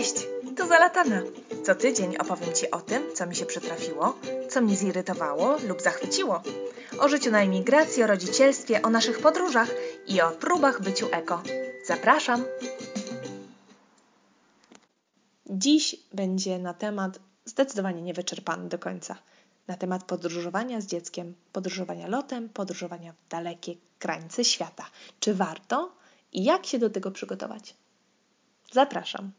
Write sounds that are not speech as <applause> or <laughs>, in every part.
Cześć, tu Zalatana. Co tydzień opowiem Ci o tym, co mi się przytrafiło, co mnie zirytowało lub zachwyciło. O życiu na emigracji, o rodzicielstwie, o naszych podróżach i o próbach byciu eko. Zapraszam! Dziś będzie na temat zdecydowanie niewyczerpany do końca. Na temat podróżowania z dzieckiem, podróżowania lotem, podróżowania w dalekie krańce świata. Czy warto i jak się do tego przygotować? Zapraszam.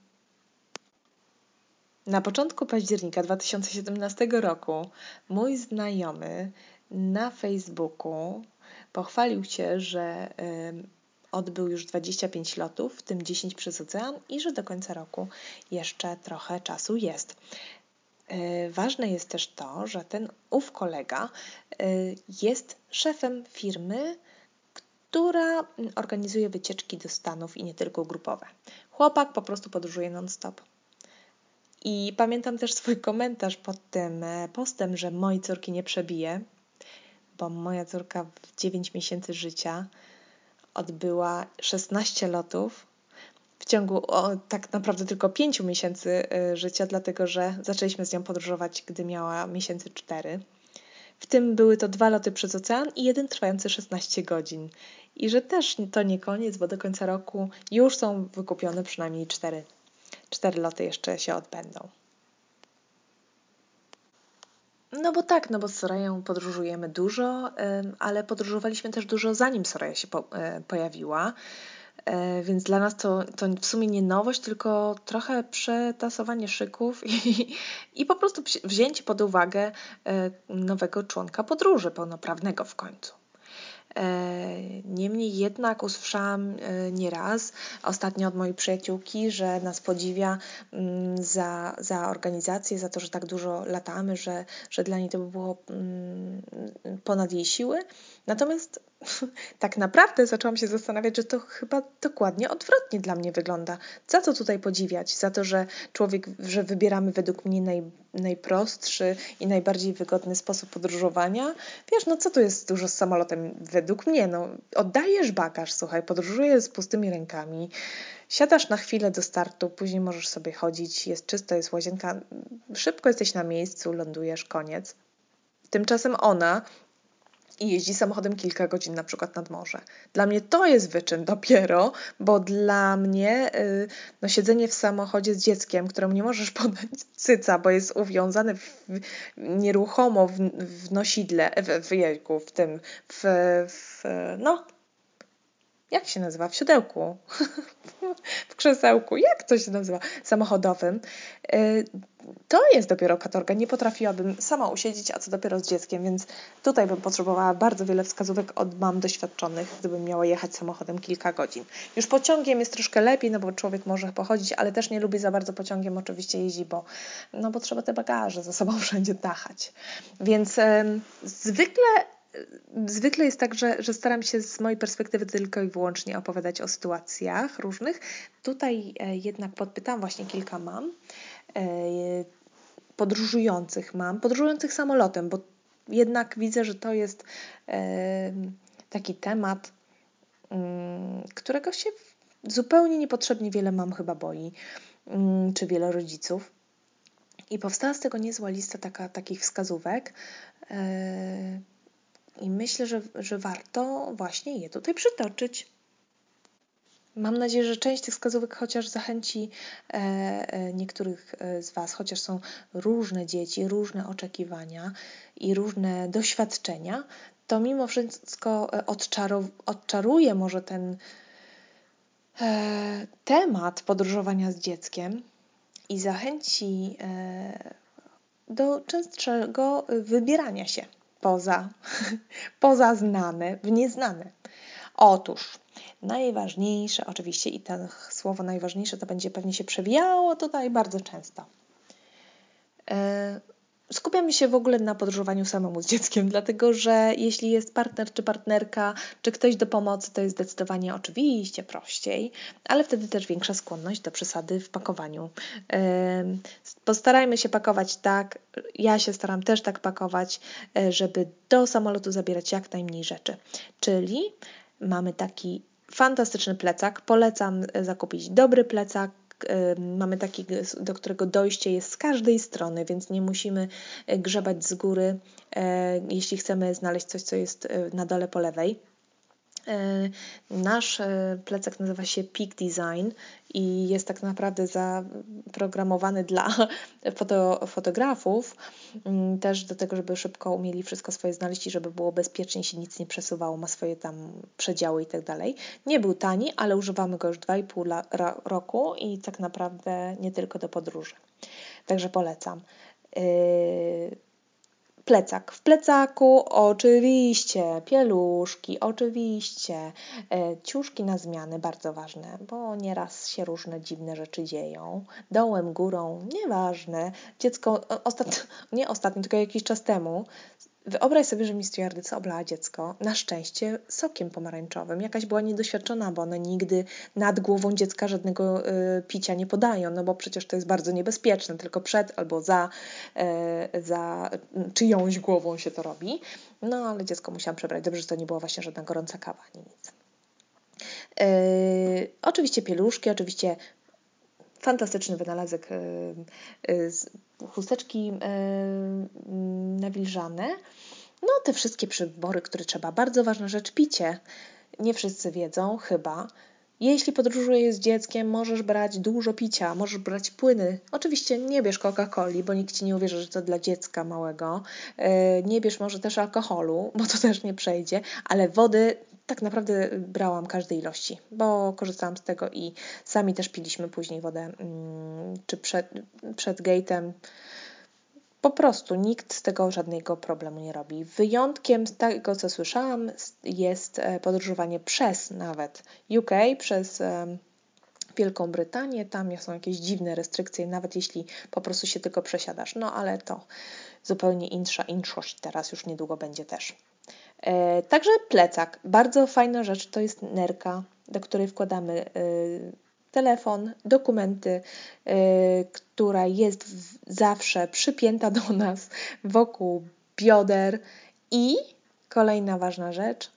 Na początku października 2017 roku mój znajomy na Facebooku pochwalił się, że odbył już 25 lotów, w tym 10 przez ocean i że do końca roku jeszcze trochę czasu jest. E, ważne jest też to, że ten ów kolega e, jest szefem firmy, która organizuje wycieczki do Stanów i nie tylko grupowe. Chłopak po prostu podróżuje non-stop. I pamiętam też swój komentarz pod tym e, postem, że mojej córki nie przebije, bo moja córka w 9 miesięcy życia odbyła 16 lotów w ciągu o, tak naprawdę tylko 5 miesięcy e, życia, dlatego że zaczęliśmy z nią podróżować, gdy miała miesięcy 4. W tym były to dwa loty przez ocean i jeden trwający 16 godzin. I że też to nie koniec, bo do końca roku już są wykupione przynajmniej cztery cztery loty jeszcze się odbędą. No bo tak, no bo z Sorają podróżujemy dużo, ale podróżowaliśmy też dużo zanim Soraja się e, pojawiła. E, więc dla nas to, to w sumie nie nowość, tylko trochę przetasowanie szyków i, i po prostu wzięcie pod uwagę e, nowego członka podróży, pełnoprawnego w końcu. E, niemniej jednak usłyszałam e, nieraz, ostatnio od mojej przyjaciółki, że nas podziwia mm, za, za organizację, za to, że tak dużo latamy, że, że dla niej to by było mm, ponad jej siły. Natomiast tak naprawdę zaczęłam się zastanawiać, że to chyba dokładnie odwrotnie dla mnie wygląda. Za co tutaj podziwiać? Za to, że człowiek, że wybieramy według mnie naj, najprostszy i najbardziej wygodny sposób podróżowania. Wiesz, no co tu jest dużo z samolotem? Według mnie, no oddajesz bagaż, słuchaj, podróżujesz z pustymi rękami, siadasz na chwilę do startu, później możesz sobie chodzić, jest czysto, jest łazienka, szybko jesteś na miejscu, lądujesz, koniec. Tymczasem ona i jeździ samochodem kilka godzin na przykład nad morze. Dla mnie to jest wyczyn dopiero, bo dla mnie y, no, siedzenie w samochodzie z dzieckiem, któremu nie możesz <laughs> podać cyca, bo jest uwiązane w, nieruchomo w, w nosidle, w, w jejku, w tym, w, w no, jak się nazywa? W siodełku, <laughs> w krzesełku, jak to się nazywa? Samochodowym. Y, to jest dopiero katorga. Nie potrafiłabym sama usiedzieć, a co dopiero z dzieckiem, więc tutaj bym potrzebowała bardzo wiele wskazówek od mam doświadczonych, gdybym miała jechać samochodem kilka godzin. Już pociągiem jest troszkę lepiej, no bo człowiek może pochodzić, ale też nie lubi za bardzo pociągiem oczywiście jeździ, bo, no bo trzeba te bagaże ze sobą <laughs> wszędzie dachać. Więc zwykle zwykle jest tak, że, że staram się z mojej perspektywy tylko i wyłącznie opowiadać o sytuacjach różnych. Tutaj e, jednak podpytałam właśnie kilka mam, e, podróżujących mam, podróżujących samolotem, bo jednak widzę, że to jest e, taki temat, mm, którego się zupełnie niepotrzebnie wiele mam chyba boi, mm, czy wiele rodziców. I powstała z tego niezła lista taka, takich wskazówek, i myślę, że, że warto właśnie je tutaj przytoczyć. Mam nadzieję, że część tych wskazówek chociaż zachęci e, e, niektórych e, z Was, chociaż są różne dzieci, różne oczekiwania i różne doświadczenia, to mimo wszystko odczaru, odczaruje może ten temat podróżowania z dzieckiem i zachęci do częstszego wybierania się poza, <laughs> poza znane, w nieznane. Otóż najważniejsze, oczywiście, i to słowo najważniejsze to będzie pewnie się przewijało tutaj bardzo często. E, skupiamy się w ogóle na podróżowaniu samemu z dzieckiem, dlatego że jeśli jest partner czy partnerka, czy ktoś do pomocy, to jest zdecydowanie oczywiście prościej, ale wtedy też większa skłonność do przesady w pakowaniu. Postarajmy się pakować tak, ja się staram też tak pakować, e, żeby do samolotu zabierać jak najmniej rzeczy. Czyli mamy taki fantastyczny plecak. Polecam zakupić dobry plecak, mamy taki, do którego dojście jest z każdej strony, więc nie musimy grzebać z góry, jeśli chcemy znaleźć coś, co jest na dole po lewej. E, nasz e, plecak nazywa się Peak Design i jest tak naprawdę zaprogramowany dla <laughs> foto, fotografów, mm, też do tego, żeby szybko umieli wszystko swoje znaleźć i żeby było bezpiecznie, się nic nie przesuwało, ma swoje tam przedziały i tak dalej. Nie był tani, ale używamy go już 2,5 roku i tak naprawdę nie tylko do podróży. Także polecam. Yy, Plecak. W plecaku oczywiście pieluszki, oczywiście e, ciuszki na zmiany, bardzo ważne, bo nieraz się różne dziwne rzeczy dzieją. Dołem, górą, nieważne. Dziecko, ostatnio, nie ostatnio, tylko jakiś czas temu Wyobraź sobie, że mi stewardessa oblała dziecko, na szczęście sokiem pomarańczowym. Jakaś była niedoświadczona, bo one nigdy nad głową dziecka żadnego y, picia nie podają, no bo przecież to jest bardzo niebezpieczne, tylko przed albo za, y, za czyjąś głową się to robi. No ale dziecko musiałam przebrać. Dobrze, że to nie była właśnie żadna gorąca kawa, ani nic. Yy, oczywiście pieluszki, oczywiście fantastyczny wynalazek yy, chusteczki yy, nawilżane. No, te wszystkie przybory, które trzeba. Bardzo ważna rzecz, picie. Nie wszyscy wiedzą, chyba. Jeśli podróżujesz z dzieckiem, możesz brać dużo picia, możesz brać płyny. Oczywiście nie bierz Coca-Coli, bo nikt ci nie uwierzy, że to dla dziecka małego. Nie bierz może też alkoholu, bo to też nie przejdzie, ale wody tak naprawdę brałam każdej ilości, bo korzystałam z tego i sami też piliśmy później wodę, mm, czy przed, przed gate'em. Po prostu nikt z tego żadnego problemu nie robi. Wyjątkiem z tego, co słyszałam, jest e, podróżowanie przez nawet UK, przez Wielką Brytanię. Tam są jakieś dziwne restrykcje, nawet jeśli po prostu się tylko przesiadasz. No ale to zupełnie insza inszość teraz już niedługo będzie też. E, także plecak. Bardzo fajna rzecz to jest nerka, do której wkładamy e, telefon, dokumenty, e, która jest zawsze przypięta do nas wokół bioder i kolejna ważna rzecz,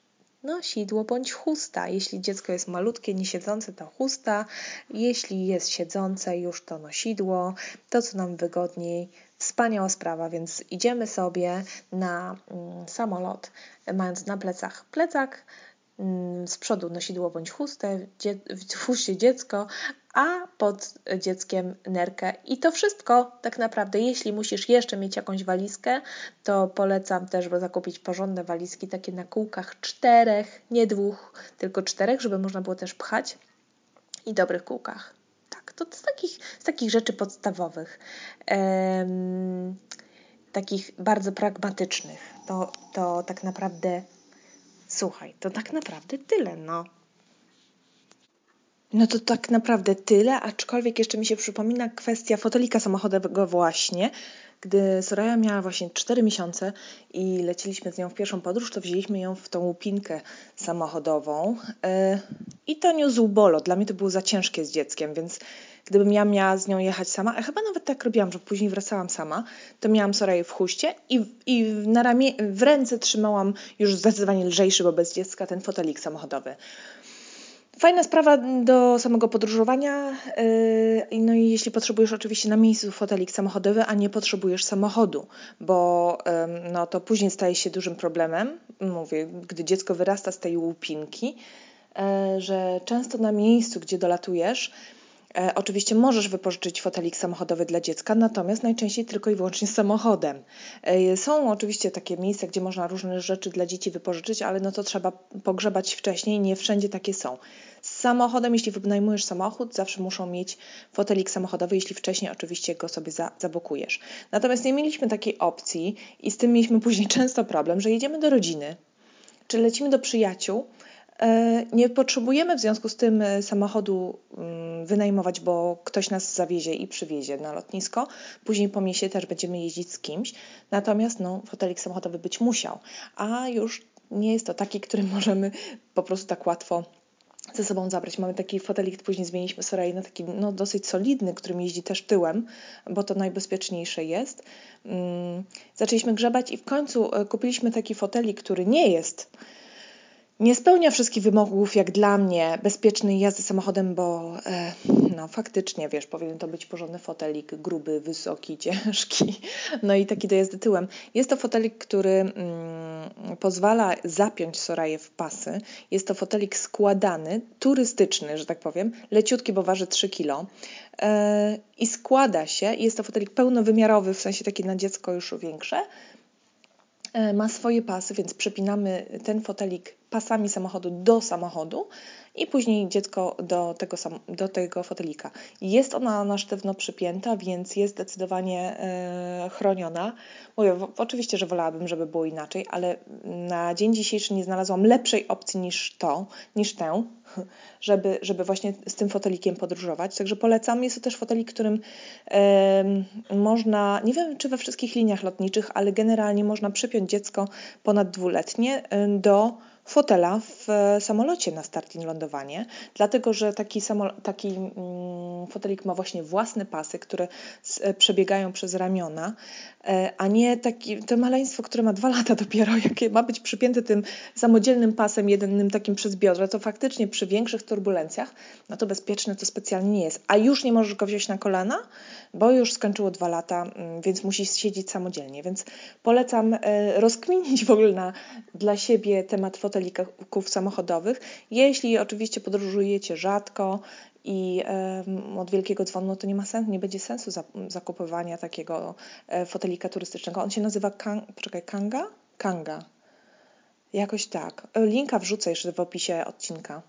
no, sidło bądź chusta. Jeśli dziecko jest malutkie, nie siedzące, to chusta. Jeśli jest siedzące, już to nosidło. To, co nam wygodniej. Wspaniała sprawa, więc idziemy sobie na mm, samolot, mając na plecach plecak, z przodu nosidło bądź chustę, w chuście dziecko, a pod dzieckiem nerkę. I to wszystko tak naprawdę, jeśli musisz jeszcze mieć jakąś walizkę, to polecam też zakupić porządne walizki, takie na kółkach czterech, nie dwóch, tylko czterech, żeby można było też pchać i dobrych kółkach. Tak, to z takich, z takich rzeczy podstawowych, takich bardzo pragmatycznych, to, to tak naprawdę, słuchaj, to tak naprawdę tyle, no. No to tak naprawdę tyle, aczkolwiek jeszcze mi się przypomina kwestia fotelika samochodowego właśnie. Gdy Soraya miała właśnie 4 miesiące i leciliśmy z nią w pierwszą podróż, to wzięliśmy ją w tą łupinkę samochodową yy, i to niósł bolo. Dla mnie to było za ciężkie z dzieckiem, więc gdybym ja miała z nią jechać sama, a chyba nawet tak robiłam, że później wracałam sama, to miałam Soraję w chuście i, i na ramię, w ręce trzymałam już zdecydowanie lżejszy wobec dziecka ten fotelik samochodowy. Fajna sprawa do samego podróżowania. Yy, no i jeśli potrzebujesz oczywiście na miejscu fotelik samochodowy, a nie potrzebujesz samochodu, bo no to później staje się dużym problemem. Mówię, gdy dziecko wyrasta z tej łupinki, yy, że często na miejscu, gdzie dolatujesz, oczywiście możesz wypożyczyć fotelik samochodowy dla dziecka, natomiast najczęściej tylko i wyłącznie samochodem. E, są oczywiście takie miejsca, gdzie można różne rzeczy dla dzieci wypożyczyć, ale no to trzeba pogrzebać wcześniej, nie wszędzie takie są. Z samochodem, jeśli wynajmujesz samochód, zawsze muszą mieć fotelik samochodowy, jeśli wcześniej oczywiście go sobie za, zabokujesz. Natomiast nie mieliśmy takiej opcji i z tym mieliśmy później <laughs> często problem, że jedziemy do rodziny, czy lecimy do przyjaciół, E, nie potrzebujemy w związku z tym e, samochodu mm, wynajmować, bo ktoś nas zawiezie i przywiezie na lotnisko. Później po mieście też będziemy jeździć z kimś. Natomiast no, fotelik samochodowy być musiał. A już nie jest to taki, który <laughs> możemy po prostu tak łatwo ze sobą zabrać. Mamy taki fotelik, później zmieniliśmy Soraya na taki no, dosyć solidny, którym jeździ też tyłem, bo to najbezpieczniejsze jest. Mm, zaczęliśmy grzebać i w końcu e, kupiliśmy taki fotelik, który nie jest nie spełnia wszystkich wymogów, jak dla mnie, bezpiecznej jazdy samochodem, bo e, no faktycznie, wiesz, powinien to być porządny fotelik, gruby, wysoki, <laughs> ciężki, no i taki do jazdy tyłem. Jest to fotelik, który mm, pozwala zapiąć Soraję w pasy. Jest to fotelik składany, turystyczny, że tak powiem, leciutki, bo waży 3 kg e, i składa się, jest to fotelik pełnowymiarowy, w sensie taki na dziecko już większe, e, ma swoje pasy, więc przepinamy ten fotelik pasami samochodu do samochodu i później dziecko do tego, do tego fotelika. Jest ona na sztywno przypięta, więc jest zdecydowanie e, chroniona. Mówię, oczywiście, że wolałabym, żeby było inaczej, ale na dzień dzisiejszy nie znalazłam lepszej opcji niż to, niż tę, <laughs> żeby, żeby właśnie z tym fotelikiem podróżować. Także polecam. Jest to też fotelik, którym e, można, nie wiem czy we wszystkich liniach lotniczych, ale generalnie można przypiąć dziecko ponad dwuletnie do fotela w samolocie na start i lądowanie, dlatego że taki, taki mm, fotelik ma właśnie własne pasy, które e, przebiegają przez ramiona, e, a nie taki, to maleństwo, które ma dwa lata dopiero, <laughs> jakie ma być przypięte tym samodzielnym pasem jednym takim przez biodra, to faktycznie przy większych turbulencjach, no to bezpieczne to specjalnie nie jest. A już nie możesz go wziąć na kolana, bo już skończyło dwa lata, mm, więc musi siedzieć samodzielnie. Więc polecam e, rozkminić w ogóle na, dla siebie temat fotelików samochodowych. Jeśli oczywiście podróżujecie rzadko i od wielkiego dzwonu, no to nie ma sensu, nie będzie sensu zakupywania takiego e, fotelika turystycznego. On się nazywa Kang, poczekaj, Kanga? Kanga. Jakoś tak. Linka wrzucę jeszcze w opisie odcinka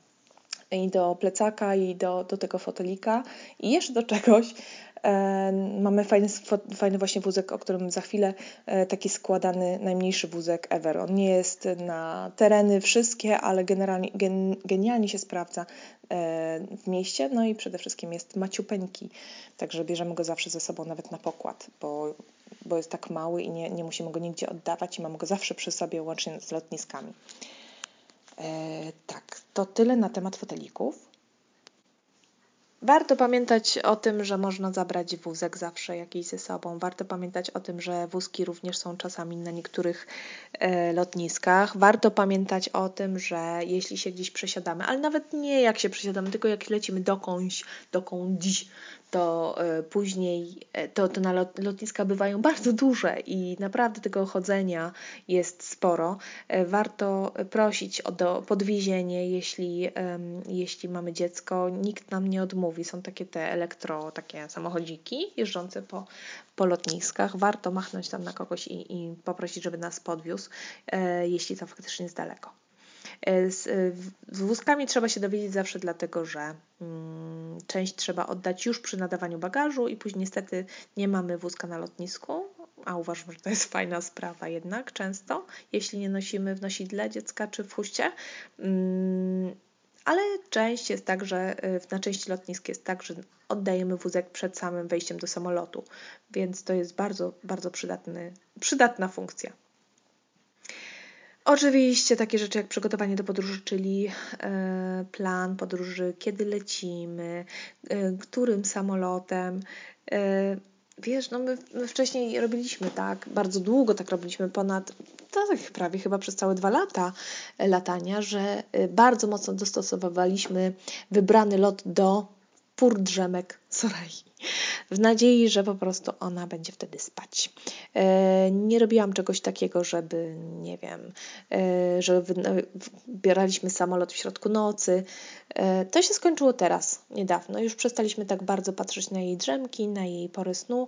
i do plecaka, i do, do tego fotelika, i jeszcze do czegoś, Mamy fajny, fajny właśnie wózek, o którym za chwilę, e, taki składany najmniejszy wózek ever. On nie jest na tereny wszystkie, ale generalnie gen, genialnie się sprawdza e, w mieście. No i przede wszystkim jest maciupeńki, także bierzemy go zawsze ze sobą nawet na pokład, bo, bo jest tak mały i nie, nie musimy go nigdzie oddawać i mamy go zawsze przy sobie łącznie z lotniskami. E, tak, to tyle na temat fotelików. Warto pamiętać o tym, że można zabrać wózek zawsze jakiś ze sobą. Warto pamiętać o tym, że wózki również są czasami na niektórych e, lotniskach. Warto pamiętać o tym, że jeśli się gdzieś przesiadamy, ale nawet nie jak się przesiadamy, tylko jak lecimy dokądś, dokądś, to e, później e, to, to na lotniska bywają bardzo duże i naprawdę tego chodzenia jest sporo. E, warto prosić o do podwiezienie, jeśli, jeśli mamy dziecko. Nikt nam nie odmówi. Są takie te elektro, takie samochodziki jeżdżące po, po lotniskach. Warto machnąć tam na kogoś i, i poprosić, żeby nas podwiózł, jeśli to faktycznie jest daleko. E, z, e, z wózkami trzeba się dowiedzieć zawsze dlatego, że mm, część trzeba oddać już przy nadawaniu bagażu i później niestety nie mamy wózka na lotnisku, a uważam, że to jest fajna sprawa jednak często, jeśli nie nosimy w nosidle dziecka czy w huście. Mm, ale część jest tak, że e, na części lotnisk jest tak, że oddajemy wózek przed samym wejściem do samolotu, więc to jest bardzo, bardzo przydatny, przydatna funkcja. Oczywiście takie rzeczy jak przygotowanie do podróży, czyli e, plan podróży, kiedy lecimy, e, którym samolotem. E, wiesz, no my, wcześniej robiliśmy tak, bardzo długo tak robiliśmy, ponad, tak prawie chyba przez całe dwa lata latania, że bardzo mocno dostosowywaliśmy wybrany lot do pór drzemek Sorai w nadziei, że po prostu ona będzie wtedy spać. E, nie robiłam czegoś takiego, żeby, nie wiem, e, że wybieraliśmy samolot w środku nocy. E, to się skończyło teraz, niedawno. Już przestaliśmy tak bardzo patrzeć na jej drzemki, na jej pory snu,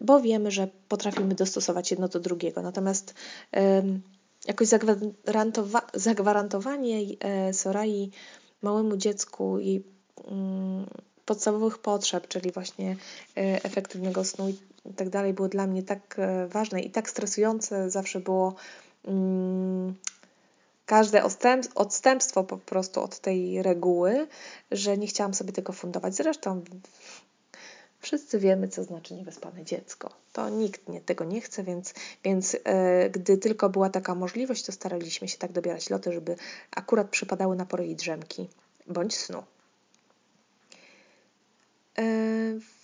bo wiemy, że potrafimy dostosować jedno do drugiego. Natomiast jakoś zagwarantowa zagwarantowanie Sorai małemu dziecku jej podstawowych potrzeb, czyli właśnie e, efektywnego snu i tak dalej, było dla mnie tak e, ważne i tak stresujące zawsze było mm, każde odstępstwo po prostu od tej reguły, że nie chciałam sobie tego fundować. Zresztą wszyscy wiemy, co znaczy niewyspane dziecko. To nikt nie, tego nie chce, więc, więc e, gdy tylko była taka możliwość, to staraliśmy się tak dobierać loty, żeby akurat przypadały na pory jej drzemki bądź snu.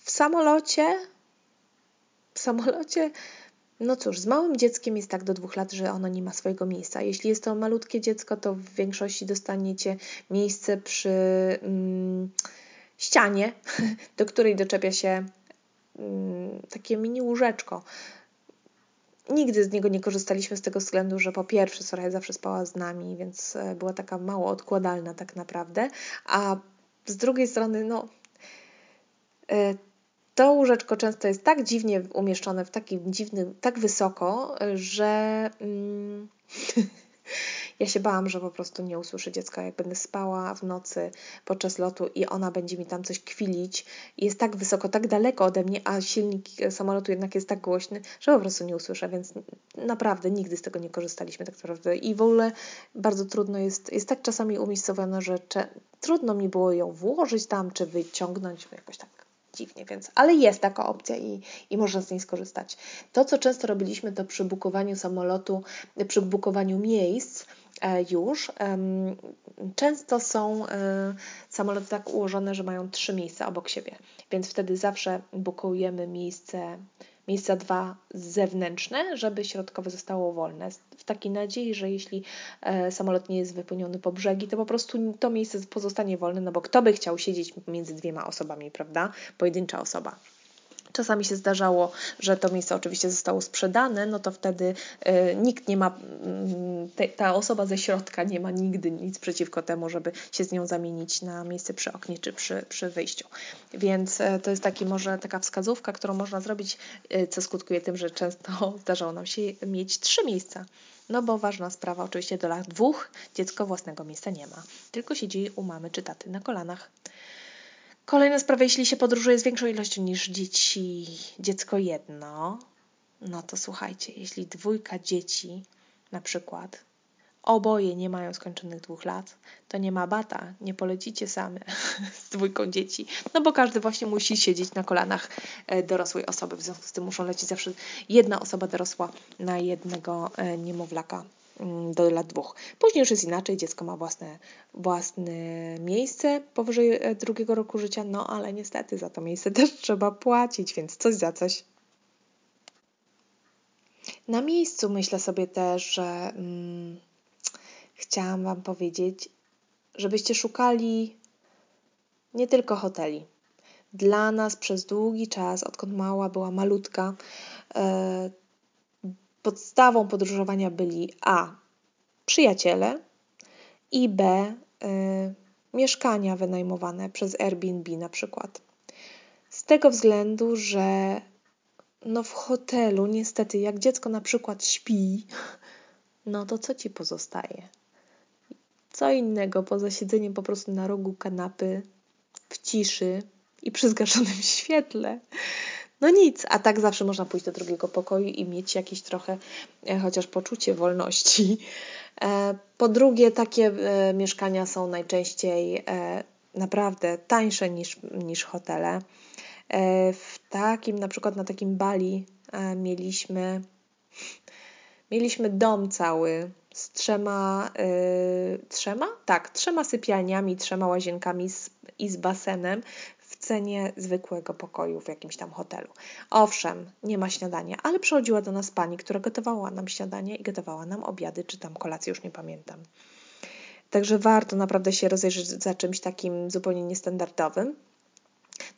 W samolocie, w samolocie No cóż, z małym dzieckiem jest tak do dwóch lat, że ono nie ma swojego miejsca. Jeśli jest to malutkie dziecko, to w większości dostaniecie miejsce przy mm, ścianie, <laughs> do której doczepia się mm, takie mini łóżeczko. Nigdy z niego nie korzystaliśmy z tego względu, że po pierwsze Soraya zawsze spała z nami, więc e, była taka mało odkładalna tak naprawdę, a z drugiej strony, no to łóżeczko często jest tak dziwnie umieszczone, w takim dziwnym, tak wysoko, że mm, <laughs> ja się bałam, że po prostu nie usłyszę dziecka, jak będę spała w nocy podczas lotu i ona będzie mi tam coś kwilić. Jest tak wysoko, tak daleko ode mnie, a silnik samolotu jednak jest tak głośny, że po prostu nie usłyszę, więc naprawdę nigdy z tego nie korzystaliśmy tak naprawdę. I w ogóle bardzo trudno jest, jest tak czasami umiejscowiona, że trudno mi było ją włożyć tam, czy wyciągnąć, jakoś tak dziwnie, więc, ale jest taka opcja i, i można z niej skorzystać. To, co często robiliśmy, to przy bukowaniu samolotu, przy bukowaniu miejsc e, już, często są e, samoloty tak ułożone, że mają trzy miejsca obok siebie, więc wtedy zawsze bukujemy miejsce miejsca dwa zewnętrzne, żeby środkowe zostało wolne. W takiej nadziei, że jeśli e, samolot nie jest wypełniony po brzegi, to po prostu to miejsce pozostanie wolne, no bo kto by chciał siedzieć między dwiema osobami, prawda? Pojedyncza osoba. Czasami się zdarzało, że to miejsce oczywiście zostało sprzedane, no to wtedy y, nikt nie ma, y, te, ta osoba ze środka nie ma nigdy nic przeciwko temu, żeby się z nią zamienić na miejsce przy oknie czy przy, przy wyjściu. Więc y, to jest taki może taka wskazówka, którą można zrobić, co skutkuje tym, że często <laughs> zdarzało nam się mieć trzy miejsca. No bo ważna sprawa, oczywiście do lat dwóch dziecko własnego miejsca nie ma, tylko siedzi u mamy czy taty na kolanach. Kolejna sprawa, jeśli się podróżuje z większą ilością niż dzieci, dziecko jedno, no to słuchajcie, jeśli dwójka dzieci na przykład oboje nie mają skończonych dwóch lat, to nie ma bata, nie polecicie same <laughs> z dwójką dzieci, no bo każdy właśnie musi siedzieć na kolanach e, dorosłej osoby, w związku z tym muszą lecieć zawsze jedna osoba dorosła na jednego e, niemowlaka. Mm, do lat dwóch. Później już jest inaczej, dziecko ma własne, własne miejsce powyżej e, drugiego roku życia, no ale niestety za to miejsce <laughs> też trzeba płacić, więc coś za coś. Na miejscu myślę sobie też, że hmm, chciałam Wam powiedzieć, żebyście szukali nie tylko hoteli. Dla nas przez długi czas, odkąd mała była malutka, e, podstawą podróżowania byli A. przyjaciele i B. Y, mieszkania wynajmowane przez Airbnb na przykład. Z tego względu, że no w hotelu niestety jak dziecko na przykład śpi, no to co ci pozostaje? Co innego poza siedzeniem po prostu na rogu kanapy w ciszy i przy zgaszonym <laughs> świetle. No nic, a tak zawsze można pójść do drugiego pokoju i mieć jakieś trochę e, chociaż poczucie wolności. E, po drugie, takie e, mieszkania są najczęściej naprawdę tańsze niż, niż hotele. W takim, na przykład na takim Bali mieliśmy mieliśmy dom cały z trzema, trzema? Tak, trzema sypialniami, trzema łazienkami i z basenem cenie zwykłego pokoju w jakimś tam hotelu. Owszem, nie ma śniadania, ale przychodziła do nas pani, która gotowała nam śniadanie i gotowała nam obiady, czy tam kolację, już nie pamiętam. Także warto naprawdę się rozejrzeć za czymś takim zupełnie niestandardowym.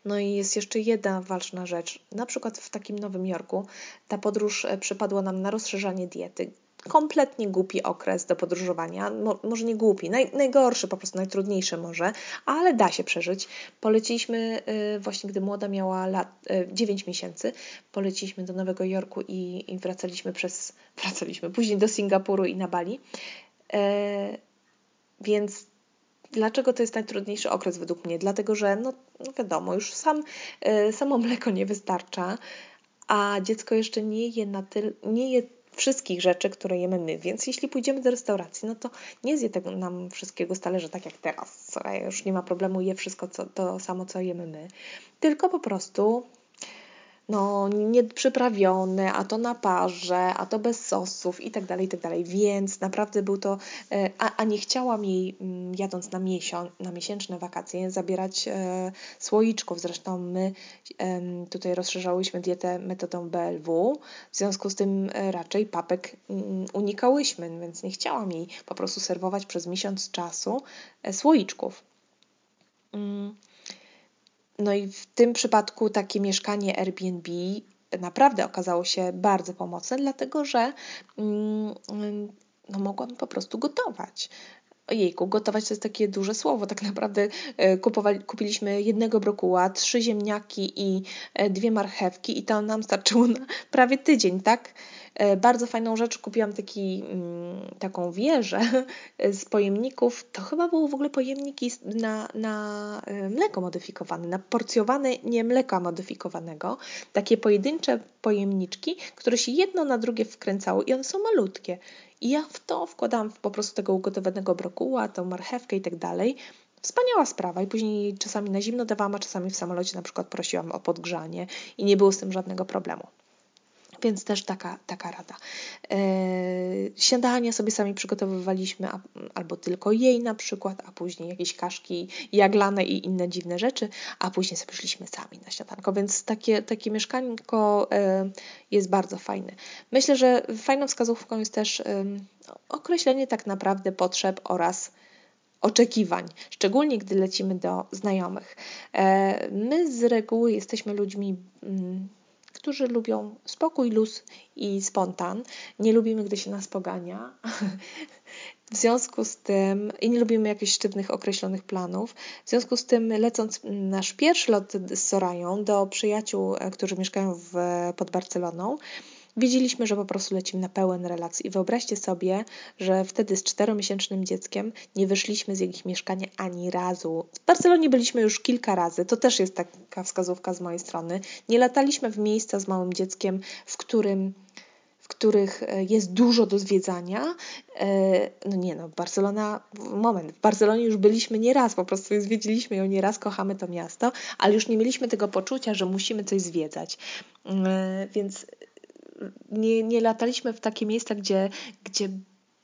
No i jest jeszcze jedna ważna rzecz. Na przykład w takim Nowym Jorku ta podróż e, przypadła nam na rozszerzanie diety kompletnie głupi okres do podróżowania. Mo, może nie głupi, naj, najgorszy, po prostu najtrudniejszy może, ale da się przeżyć. Poleciliśmy y, właśnie, gdy młoda miała lat, y, 9 miesięcy, poleciliśmy do Nowego Jorku i, i wracaliśmy przez, <laughs> wracaliśmy później do Singapuru i na Bali. Y, więc Dlaczego to jest najtrudniejszy okres według mnie? Dlatego, że no, no wiadomo, już sam, y, samo mleko nie wystarcza, a dziecko jeszcze nie je na tyle, nie je wszystkich rzeczy, które jemy my. Więc jeśli pójdziemy do restauracji, no to nie zje tego nam wszystkiego z talerza tak jak teraz. Już nie ma problemu, je wszystko co, to samo, co jemy my. Tylko po prostu no, nieprzyprawione, a to na parze, a to bez sosów i tak dalej, i tak dalej. Więc naprawdę był to, e, a, a nie chciałam jej mm, jadąc na, miesiąc, na miesięczne wakacje zabierać e, słoiczków. Zresztą my e, tutaj rozszerzałyśmy dietę metodą BLW, w związku z tym e, raczej papek mm, unikałyśmy, więc nie chciałam jej po prostu serwować przez miesiąc czasu e, słoiczków. Mm. No i w tym przypadku takie mieszkanie Airbnb naprawdę okazało się bardzo pomocne, dlatego że mm, no, mogłam po prostu gotować. Ojejku, gotować to jest takie duże słowo. Tak naprawdę e, kupowali, kupiliśmy jednego brokuła, trzy ziemniaki i e, dwie marchewki i to nam starczyło na prawie tydzień, tak? E, bardzo fajną rzecz kupiłam taki, mm, taką wieżę z pojemników. To chyba było w ogóle pojemniki na, na mleko modyfikowane, na porcjowane nie mleka modyfikowanego. Takie pojedyncze pojemniczki, które się jedno na drugie wkręcało i one są malutkie. I ja w to wkładałam po prostu tego ugotowanego brokuła, tą marchewkę i tak dalej. Wspaniała sprawa i później czasami na zimno dawałam, a czasami w samolocie na przykład prosiłam o podgrzanie i nie było z tym żadnego problemu. Więc też taka, taka rada. E, śniadania sobie sami przygotowywaliśmy, albo tylko jej na przykład, a później jakieś kaszki jaglane i inne dziwne rzeczy, a później sobie szliśmy sami na śniadanko. Więc takie, takie mieszkanko e, jest bardzo fajne. Myślę, że fajną wskazówką jest też e, określenie tak naprawdę potrzeb oraz oczekiwań, szczególnie gdy lecimy do znajomych. My z reguły jesteśmy ludźmi mm, którzy lubią spokój, luz i spontan. Nie lubimy, gdy się nas pogania. <laughs> W związku z tym, i nie lubimy jakichś sztywnych, określonych planów, w związku z tym, lecąc nasz pierwszy lot z Sorają do przyjaciół, e, którzy mieszkają w, pod Barceloną, Wiedzieliśmy, że po prostu lecimy na pełen relaks i wyobraźcie sobie, że wtedy z czteromiesięcznym dzieckiem nie wyszliśmy z ich mieszkania ani razu. W Barcelonie byliśmy już kilka razy, to też jest taka wskazówka z mojej strony. Nie lataliśmy w miejsca z małym dzieckiem, w którym w których e, jest dużo do zwiedzania. E, no nie no, Barcelona, moment, w Barcelonie już byliśmy nieraz, po prostu zwiedziliśmy ją nieraz, kochamy to miasto, ale już nie mieliśmy tego poczucia, że musimy coś zwiedzać. E, więc nie, nie lataliśmy w takie miejsca, gdzie, gdzie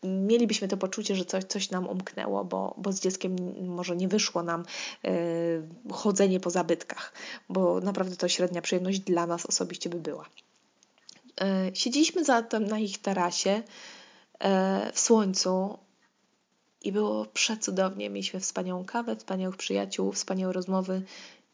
mielibyśmy to poczucie, że coś, coś nam umknęło, bo, bo z dzieckiem może nie wyszło nam y, chodzenie po zabytkach, bo naprawdę to średnia przyjemność dla nas osobiście by była. Y, siedzieliśmy zatem na ich tarasie y, w słońcu i było przecudownie. Mieliśmy wspaniałą kawę, wspaniałych przyjaciół, wspaniałe rozmowy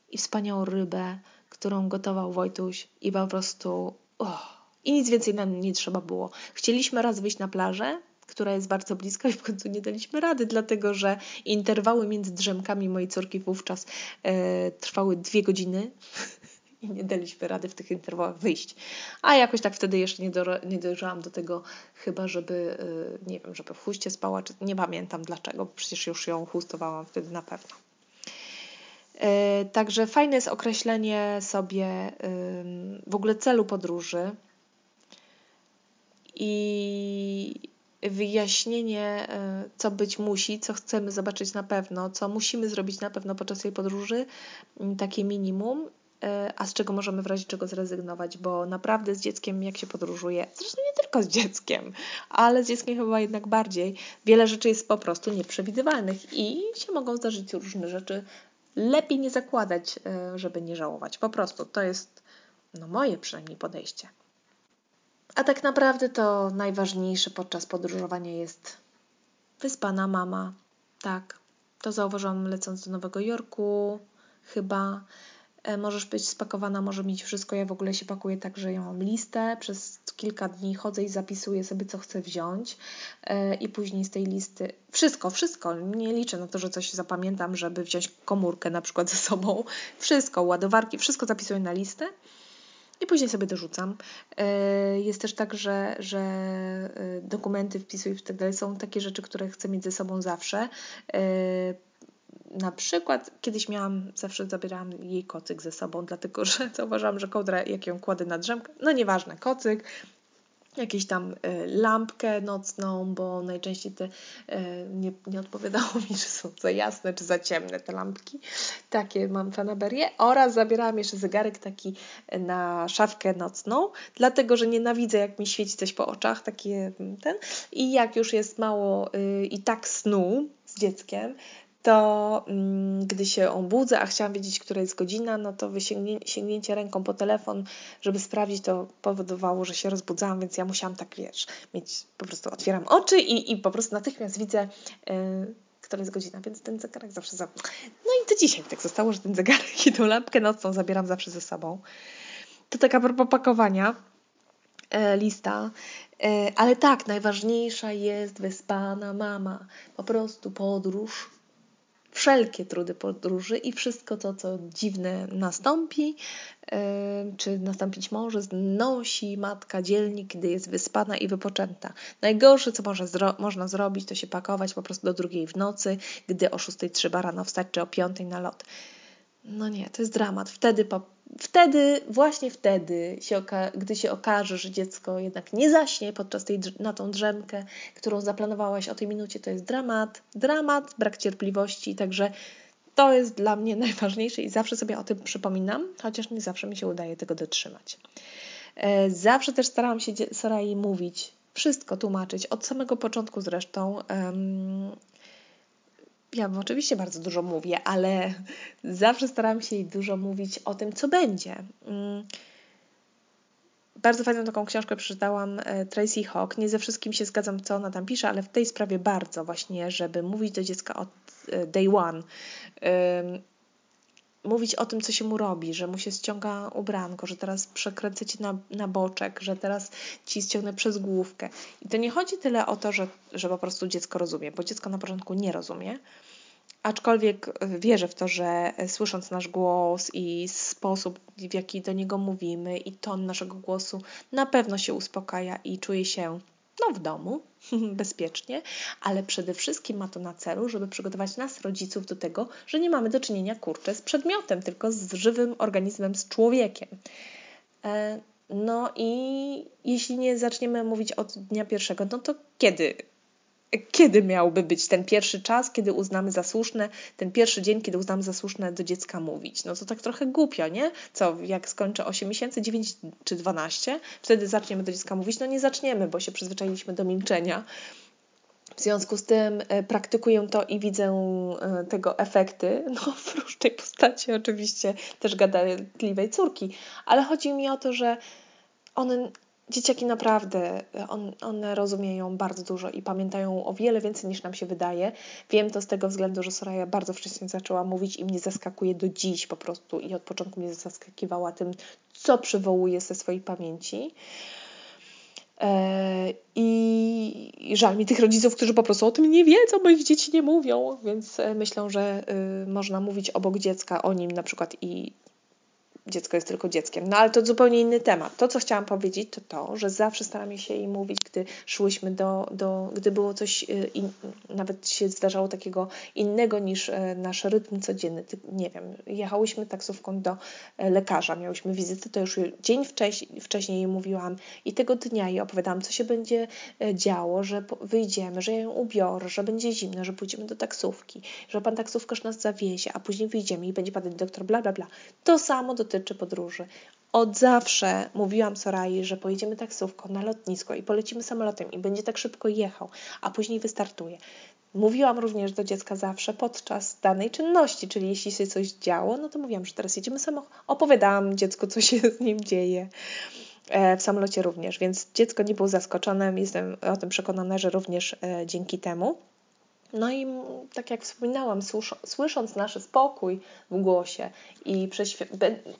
i wspaniałą rybę, którą gotował Wojtuś i po prostu... Oh, i nic więcej nam nie trzeba było. Chcieliśmy raz wyjść na plażę, która jest bardzo bliska i w końcu nie daliśmy rady, dlatego że interwały między drzemkami mojej córki wówczas e, trwały dwie godziny <laughs> i nie daliśmy rady w tych interwałach wyjść. A jakoś tak wtedy jeszcze nie, do, nie dojrzałam do tego, chyba żeby, e, nie wiem, żeby w chuście spała, czy nie pamiętam dlaczego, przecież już ją chustowałam wtedy na pewno. E, także fajne jest określenie sobie w ogóle celu podróży, i wyjaśnienie, e, co być musi, co chcemy zobaczyć na pewno, co musimy zrobić na pewno podczas tej podróży, takie minimum, e, a z czego możemy w razie czego zrezygnować, bo naprawdę z dzieckiem, jak się podróżuje, zresztą nie tylko z dzieckiem, ale z dzieckiem chyba jednak bardziej, wiele rzeczy jest po prostu nieprzewidywalnych i się mogą zdarzyć różne rzeczy. Lepiej nie zakładać, e, żeby nie żałować. Po prostu to jest no, moje przynajmniej podejście. A tak naprawdę to najważniejsze podczas podróżowania jest wyspana mama. Tak, to zauważyłam lecąc do Nowego Jorku. Chyba e, możesz być spakowana, może mieć wszystko. Ja w ogóle się pakuję tak, że ja mam listę. Przez kilka dni chodzę i zapisuję sobie, co chcę wziąć. E, I później z tej listy wszystko, wszystko. Nie liczę na to, że coś zapamiętam, żeby wziąć komórkę na przykład ze sobą. Wszystko, ładowarki, wszystko zapisuję na listę i później sobie dorzucam. E, jest też tak, że, że e, dokumenty wpisuję i tak dalej są takie rzeczy, które chcę mieć ze sobą zawsze. E, na przykład kiedyś miałam, zawsze zabierałam jej kocyk ze sobą, dlatego że <laughs> zauważyłam, że kołdra, jak ją kładę na drzemkę, no nieważne, kocyk, jakieś tam y, lampkę nocną, bo najczęściej te, y, nie, nie odpowiadało <laughs> mi, czy są za jasne, czy za ciemne te lampki. Takie mam fanaberię. Oraz zabierałam jeszcze zegarek taki na szafkę nocną, dlatego, że nienawidzę, jak mi świeci coś po oczach, takie ten. I jak już jest mało y, i tak snu z dzieckiem, to mm, gdy się obudzę, a chciałam wiedzieć, która jest godzina, no to sięgnięcie ręką po telefon, żeby sprawdzić, to powodowało, że się rozbudzałam, więc ja musiałam tak, wiesz, mieć, po prostu otwieram oczy i, i po prostu natychmiast widzę, yy, która jest godzina, więc ten zegarek zawsze za... No i to dzisiaj tak zostało, że ten zegarek i tą lampkę nocną zabieram zawsze ze sobą. To taka propos pakowania, e, lista. E, ale tak, najważniejsza jest wyspana mama. Po prostu podróż wszelkie trudy podróży i wszystko to, co dziwne nastąpi, czy nastąpić może, znosi matka dzielnie, kiedy jest wyspana i wypoczęta. Najgorsze, co może zro można zrobić, to się pakować po prostu do drugiej w nocy, gdy o 6 trzeba rano wstać, czy o 5 na lot. No nie, to jest dramat. Wtedy po wtedy, właśnie wtedy, się gdy się okaże, że dziecko jednak nie zaśnie podczas tej, na tą drzemkę, którą zaplanowałaś o tej minucie, to jest dramat, dramat, brak cierpliwości, także to jest dla mnie <laughs> najważniejsze i zawsze sobie o tym przypominam, chociaż nie zawsze mi się udaje tego dotrzymać. E, zawsze też starałam się Sarai mówić, wszystko tłumaczyć, od samego początku zresztą, ja oczywiście bardzo dużo mówię, ale zawsze staram się dużo mówić o tym, co będzie. Mm. Bardzo fajną taką książkę przeczytałam e, Tracy Hawk. Nie ze wszystkim się zgadzam, co ona tam pisze, ale w tej sprawie bardzo właśnie, żeby mówić do dziecka od e, day one mówić o tym, co się mu robi, że mu się ściąga ubranko, że teraz przekręcę ci na, na boczek, że teraz ci ściągnę przez główkę. I to nie chodzi tyle o to, że, że po prostu dziecko rozumie, bo dziecko na początku nie rozumie, aczkolwiek wierzę w to, że słysząc nasz głos i sposób, w jaki do niego mówimy i ton naszego głosu, na pewno się uspokaja i czuje się no, w domu, <laughs> bezpiecznie, ale przede wszystkim ma to na celu, żeby przygotować nas, rodziców, do tego, że nie mamy do czynienia kurczę z przedmiotem, tylko z żywym organizmem, z człowiekiem. E, no i jeśli nie zaczniemy mówić od dnia pierwszego, no to kiedy kiedy miałby być ten pierwszy czas, kiedy uznamy za słuszne, ten pierwszy dzień, kiedy uznamy za słuszne do dziecka mówić. No to tak trochę głupio, nie? Co, jak skończę 8 miesięcy, 9 czy 12, wtedy zaczniemy do dziecka mówić? No nie zaczniemy, bo się przyzwyczailiśmy do milczenia. W związku z tym e, praktykuję to i widzę e, tego efekty, no <laughs> w różnej postaci oczywiście też gadatliwej córki, ale chodzi mi o to, że one dzieciaki naprawdę, on, one rozumieją bardzo dużo i pamiętają o wiele więcej niż nam się wydaje. Wiem to z tego względu, że Soraya bardzo wcześnie zaczęła mówić i mnie zaskakuje do dziś po prostu i od początku mnie zaskakiwała tym, co przywołuje ze swojej pamięci. E, I żal mi tych rodziców, którzy po prostu o tym nie wiedzą, bo ich dzieci nie mówią, więc e, myślę, że y, można mówić obok dziecka o nim na przykład i dziecko jest tylko dzieckiem. No ale to zupełnie inny temat. To, co chciałam powiedzieć, to to, że zawsze staramy się jej mówić, gdy szłyśmy do, do gdy było coś, y, in, nawet się zdarzało takiego innego niż e, nasz rytm codzienny. Nie wiem, jechałyśmy taksówką do e, lekarza, miałyśmy wizytę, to już dzień wcześniej, wcześniej jej mówiłam i tego dnia jej opowiadałam, co się będzie e, działo, że wyjdziemy, że ją ubiorę, że będzie zimno, że pójdziemy do taksówki, że pan taksówkarz nas zawiezie, a później wyjdziemy i będzie pan doktor, bla, bla, bla. To samo dotyczy podróży. Od zawsze mówiłam Sorai, że pojedziemy taksówką na lotnisko i polecimy samolotem i będzie tak szybko jechał, a później wystartuje. Mówiłam również do dziecka zawsze podczas danej czynności, czyli jeśli się coś działo, no to mówiłam, że teraz jedziemy samochodem. Opowiadałam dziecku, co się z nim dzieje. E, w samolocie również, więc dziecko nie było zaskoczone. Jestem o tym przekonana, że również e, dzięki temu. No i tak jak wspominałam, słysząc nasz spokój w głosie i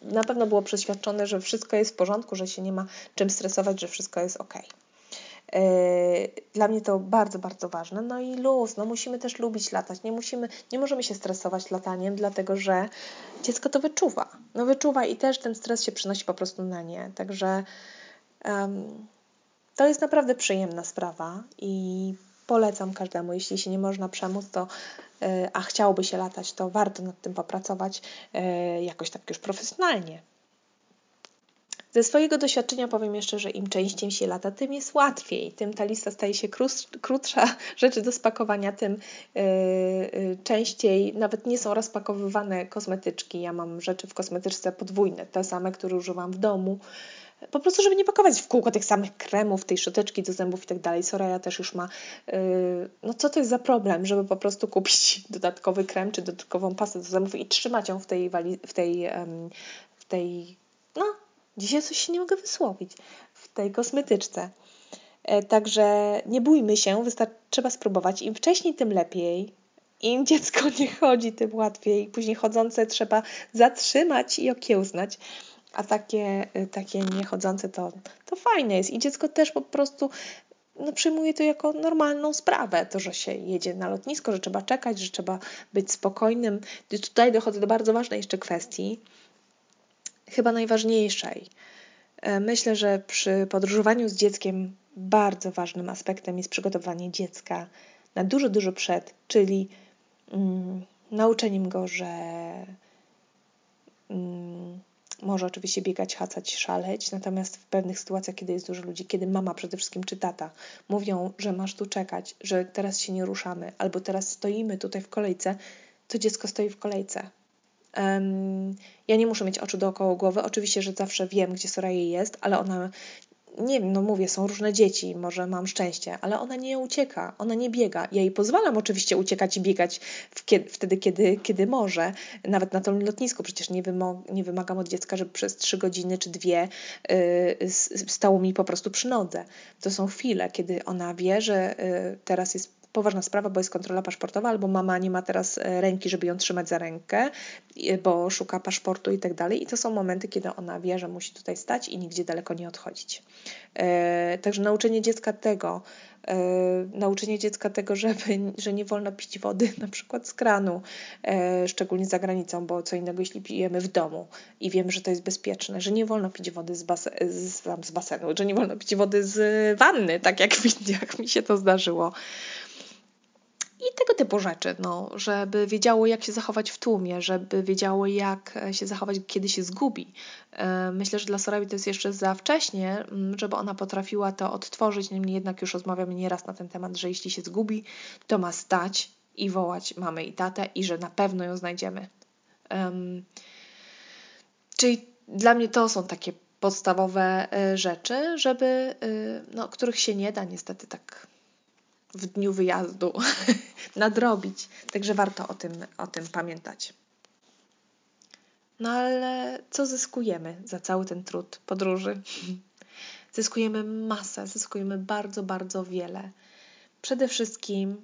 na pewno było przeświadczone, że wszystko jest w porządku, że się nie ma czym stresować, że wszystko jest ok. E, dla mnie to bardzo, bardzo ważne. No i luz, no musimy też lubić latać. Nie, musimy, nie możemy się stresować lataniem, dlatego że dziecko to wyczuwa. No wyczuwa i też ten stres się przynosi po prostu na nie. Także um, to jest naprawdę przyjemna sprawa i polecam każdemu. Jeśli się nie można przemóc, to e, a chciałoby się latać, to warto nad tym popracować e, jakoś tak już profesjonalnie. Ze swojego doświadczenia powiem jeszcze, że im częściej się lata, tym jest łatwiej, tym ta lista staje się krótsza, <laughs> rzeczy do spakowania, tym yy, częściej nawet nie są rozpakowywane kosmetyczki. Ja mam rzeczy w kosmetyczce podwójne, te same, które używam w domu po prostu, żeby nie pakować w kółko tych samych kremów, tej szczoteczki do zębów i tak dalej. Soraya też już ma, yy, no co to jest za problem, żeby po prostu kupić <laughs> dodatkowy krem czy dodatkową pastę do zębów i trzymać ją w tej, wali, w tej, w tej, no dzisiaj coś się nie mogę wysłowić, w tej kosmetyczce. E, także nie bójmy się, wystarczy, trzeba spróbować. Im wcześniej, tym lepiej. Im <laughs> dziecko nie chodzi, tym łatwiej. Później chodzące trzeba zatrzymać i okiełznać a takie, y, takie niechodzące to, to fajne jest. I dziecko też po prostu no, przyjmuje to jako normalną sprawę, to, że się jedzie na lotnisko, że trzeba czekać, że trzeba być spokojnym. I tutaj dochodzę do bardzo ważnej jeszcze kwestii, chyba najważniejszej. E, myślę, że przy podróżowaniu z dzieckiem bardzo ważnym aspektem jest przygotowanie dziecka na dużo, dużo przed, czyli mm, nauczeniem go, że mm, może oczywiście biegać, hacać, szaleć, natomiast w pewnych sytuacjach, kiedy jest dużo ludzi, kiedy mama przede wszystkim czy tata mówią, że masz tu czekać, że teraz się nie ruszamy, albo teraz stoimy tutaj w kolejce, to dziecko stoi w kolejce. Um, ja nie muszę mieć oczu dookoła głowy. Oczywiście, że zawsze wiem, gdzie Soraya jest, ale ona nie no mówię, są różne dzieci, może mam szczęście, ale ona nie ucieka, ona nie biega. Ja jej pozwalam oczywiście uciekać i biegać wtedy, kiedy, kiedy może. Nawet na tym lotnisku przecież nie, nie wymagam od dziecka, żeby przez trzy godziny czy dwie yy, stało mi po prostu przy nodze. To są chwile, kiedy ona wie, że yy, teraz jest poważna sprawa, bo jest kontrola paszportowa, albo mama nie ma teraz e, ręki, żeby ją trzymać za rękę, bo szuka paszportu i tak dalej. I to są momenty, kiedy ona wie, że musi tutaj stać i nigdzie daleko nie odchodzić. E, także nauczenie dziecka tego, e, nauczenie dziecka tego, żeby, że nie wolno pić wody na przykład z kranu, szczególnie za granicą, bo co innego jeśli pijemy w domu i wiemy, że to jest bezpieczne, że nie wolno pić wody z, bas z, z basenu, że nie wolno pić wody z wanny, tak jak w Indiach mi się to zdarzyło i tego typu rzeczy, no, żeby wiedziało, jak się zachować w tłumie, żeby wiedziało, jak się zachować, kiedy się zgubi. E, myślę, że dla Sorabi to jest jeszcze za wcześnie, mm, żeby ona potrafiła to odtworzyć. Niemniej jednak już rozmawiamy nieraz na ten temat, że jeśli się zgubi, to ma stać i wołać mamy i tatę i że na pewno ją znajdziemy. Um, czyli dla mnie to są takie podstawowe e, rzeczy, żeby, e, no, których się nie da niestety tak w dniu wyjazdu <laughs> nadrobić. Także warto o tym, o tym pamiętać. No ale co zyskujemy za cały ten trud podróży? <laughs> Zyskujemy masę, zyskujemy bardzo, bardzo wiele. Przede wszystkim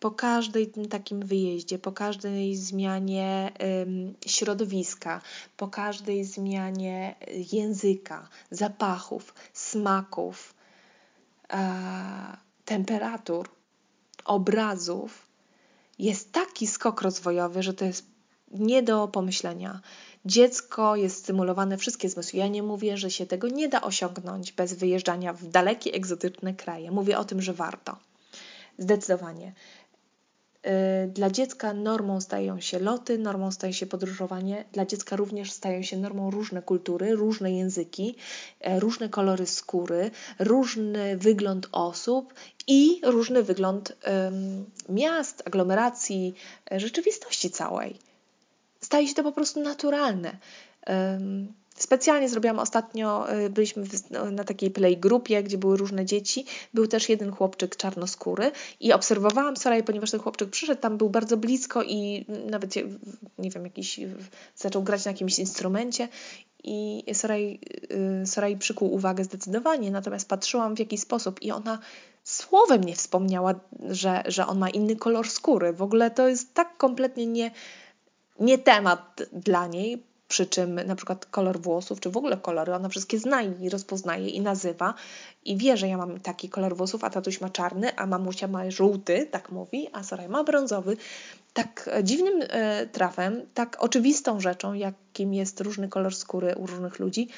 po każdym takim wyjeździe, po każdej zmianie ym, środowiska, po każdej zmianie języka, zapachów, smaków, temperatur, obrazów jest taki skok rozwojowy, że to jest nie do pomyślenia. Dziecko jest stymulowane wszystkie zmysły. Ja nie mówię, że się tego nie da osiągnąć bez wyjeżdżania w dalekie, egzotyczne kraje. Mówię o tym, że warto. Zdecydowanie. Y, dla dziecka normą stają się loty, normą staje się podróżowanie. Dla dziecka również stają się normą różne kultury, różne języki, e, różne kolory skóry, różny wygląd osób i różny wygląd miast, aglomeracji, e, rzeczywistości całej. Staje się to po prostu naturalne. Specjalnie zrobiłam ostatnio, y, byliśmy na takiej grupie, gdzie były różne dzieci. Był też jeden chłopczyk czarnoskóry i obserwowałam Soraya, ponieważ ten chłopczyk przyszedł, tam był bardzo blisko i nawet, nie wiem, jakiś, zaczął grać na jakimś instrumencie i Soraj, y, Soraj przykuł uwagę zdecydowanie, natomiast patrzyłam w jaki sposób i ona słowem nie wspomniała, że, że on ma inny kolor skóry. W ogóle to jest tak kompletnie nie, nie temat dla niej, przy czym na przykład kolor włosów, czy w ogóle kolory, ona wszystkie zna i rozpoznaje i nazywa i wie, że ja mam taki kolor włosów, a tatuś ma czarny, a mamusia ma żółty, tak mówi, a Soraya ma brązowy. Tak dziwnym e, trafem, tak oczywistą rzeczą, jakim jest różny kolor skóry u różnych ludzi,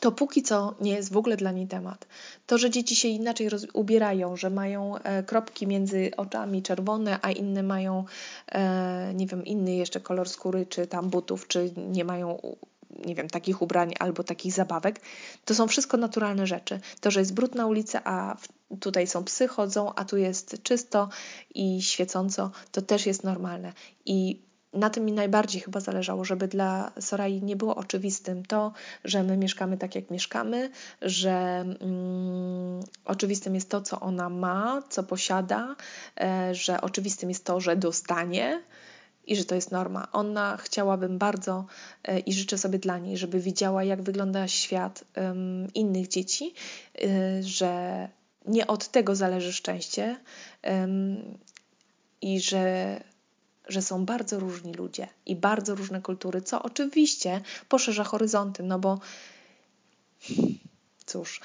to póki co nie jest w ogóle dla niej temat. To, że dzieci się inaczej ubierają, że mają e, kropki między oczami czerwone, a inne mają, e, nie wiem, inny jeszcze kolor skóry, czy tam butów, czy nie mają nie wiem, takich ubrań albo takich zabawek. To są wszystko naturalne rzeczy. To, że jest brud na ulicy, a tutaj są psy chodzą, a tu jest czysto i świecąco, to też jest normalne. I na tym mi najbardziej chyba zależało, żeby dla Sorai nie było oczywistym to, że my mieszkamy tak, jak mieszkamy, że mm, oczywistym jest to, co ona ma, co posiada, e, że oczywistym jest to, że dostanie i że to jest norma. Ona chciałabym bardzo e, i życzę sobie dla niej, żeby widziała, jak wygląda świat um, innych dzieci, e, że nie od tego zależy szczęście i że że są bardzo różni ludzie i bardzo różne kultury, co oczywiście poszerza horyzonty, no bo cóż,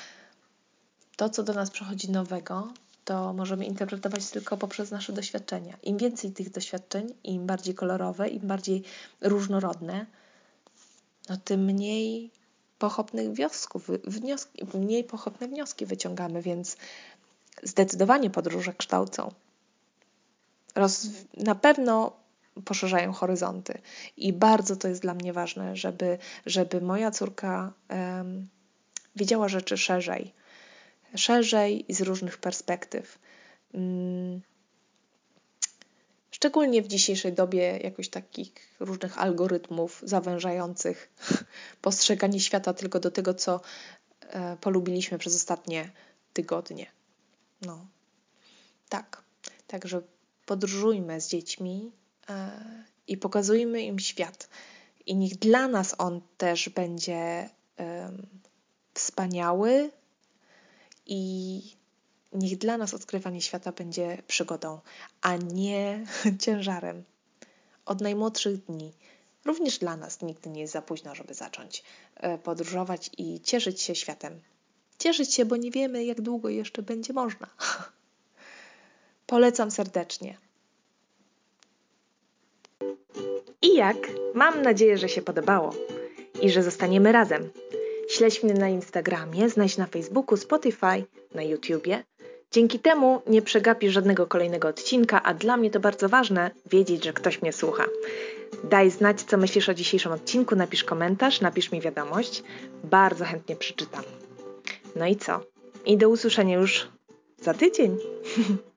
to, co do nas przychodzi nowego, to możemy interpretować tylko poprzez nasze doświadczenia. Im więcej tych doświadczeń, im bardziej kolorowe, im bardziej różnorodne, no tym mniej pochopnych wniosków, wnioski, mniej pochopne wnioski wyciągamy, więc zdecydowanie podróże kształcą roz, na pewno poszerzają horyzonty. I bardzo to jest dla mnie ważne, żeby, żeby moja córka um, widziała rzeczy szerzej. Szerzej i z różnych perspektyw. Um, szczególnie w dzisiejszej dobie jakoś takich różnych algorytmów zawężających <laughs> postrzeganie świata tylko do tego, co e, polubiliśmy przez ostatnie tygodnie. No, tak. Także podróżujmy z dziećmi e, i pokazujmy im świat. I niech dla nas on też będzie wspaniały i niech dla nas odkrywanie świata będzie przygodą, a nie <laughs> ciężarem. Od najmłodszych dni. Również dla nas nigdy nie jest za późno, żeby zacząć e, podróżować i cieszyć się światem. Cieszyć się, bo nie wiemy, jak długo jeszcze będzie można. <laughs> Polecam serdecznie. I jak? Mam nadzieję, że się podobało i że zostaniemy razem. Śledź mnie na Instagramie, znajdź na Facebooku, Spotify, na YouTubie. Dzięki temu nie przegapisz żadnego kolejnego odcinka, a dla mnie to bardzo ważne wiedzieć, że ktoś mnie słucha. Daj znać, co myślisz o dzisiejszym odcinku, napisz komentarz, napisz mi wiadomość. Bardzo chętnie przeczytam. No i co? I do usłyszenia już za tydzień. <laughs>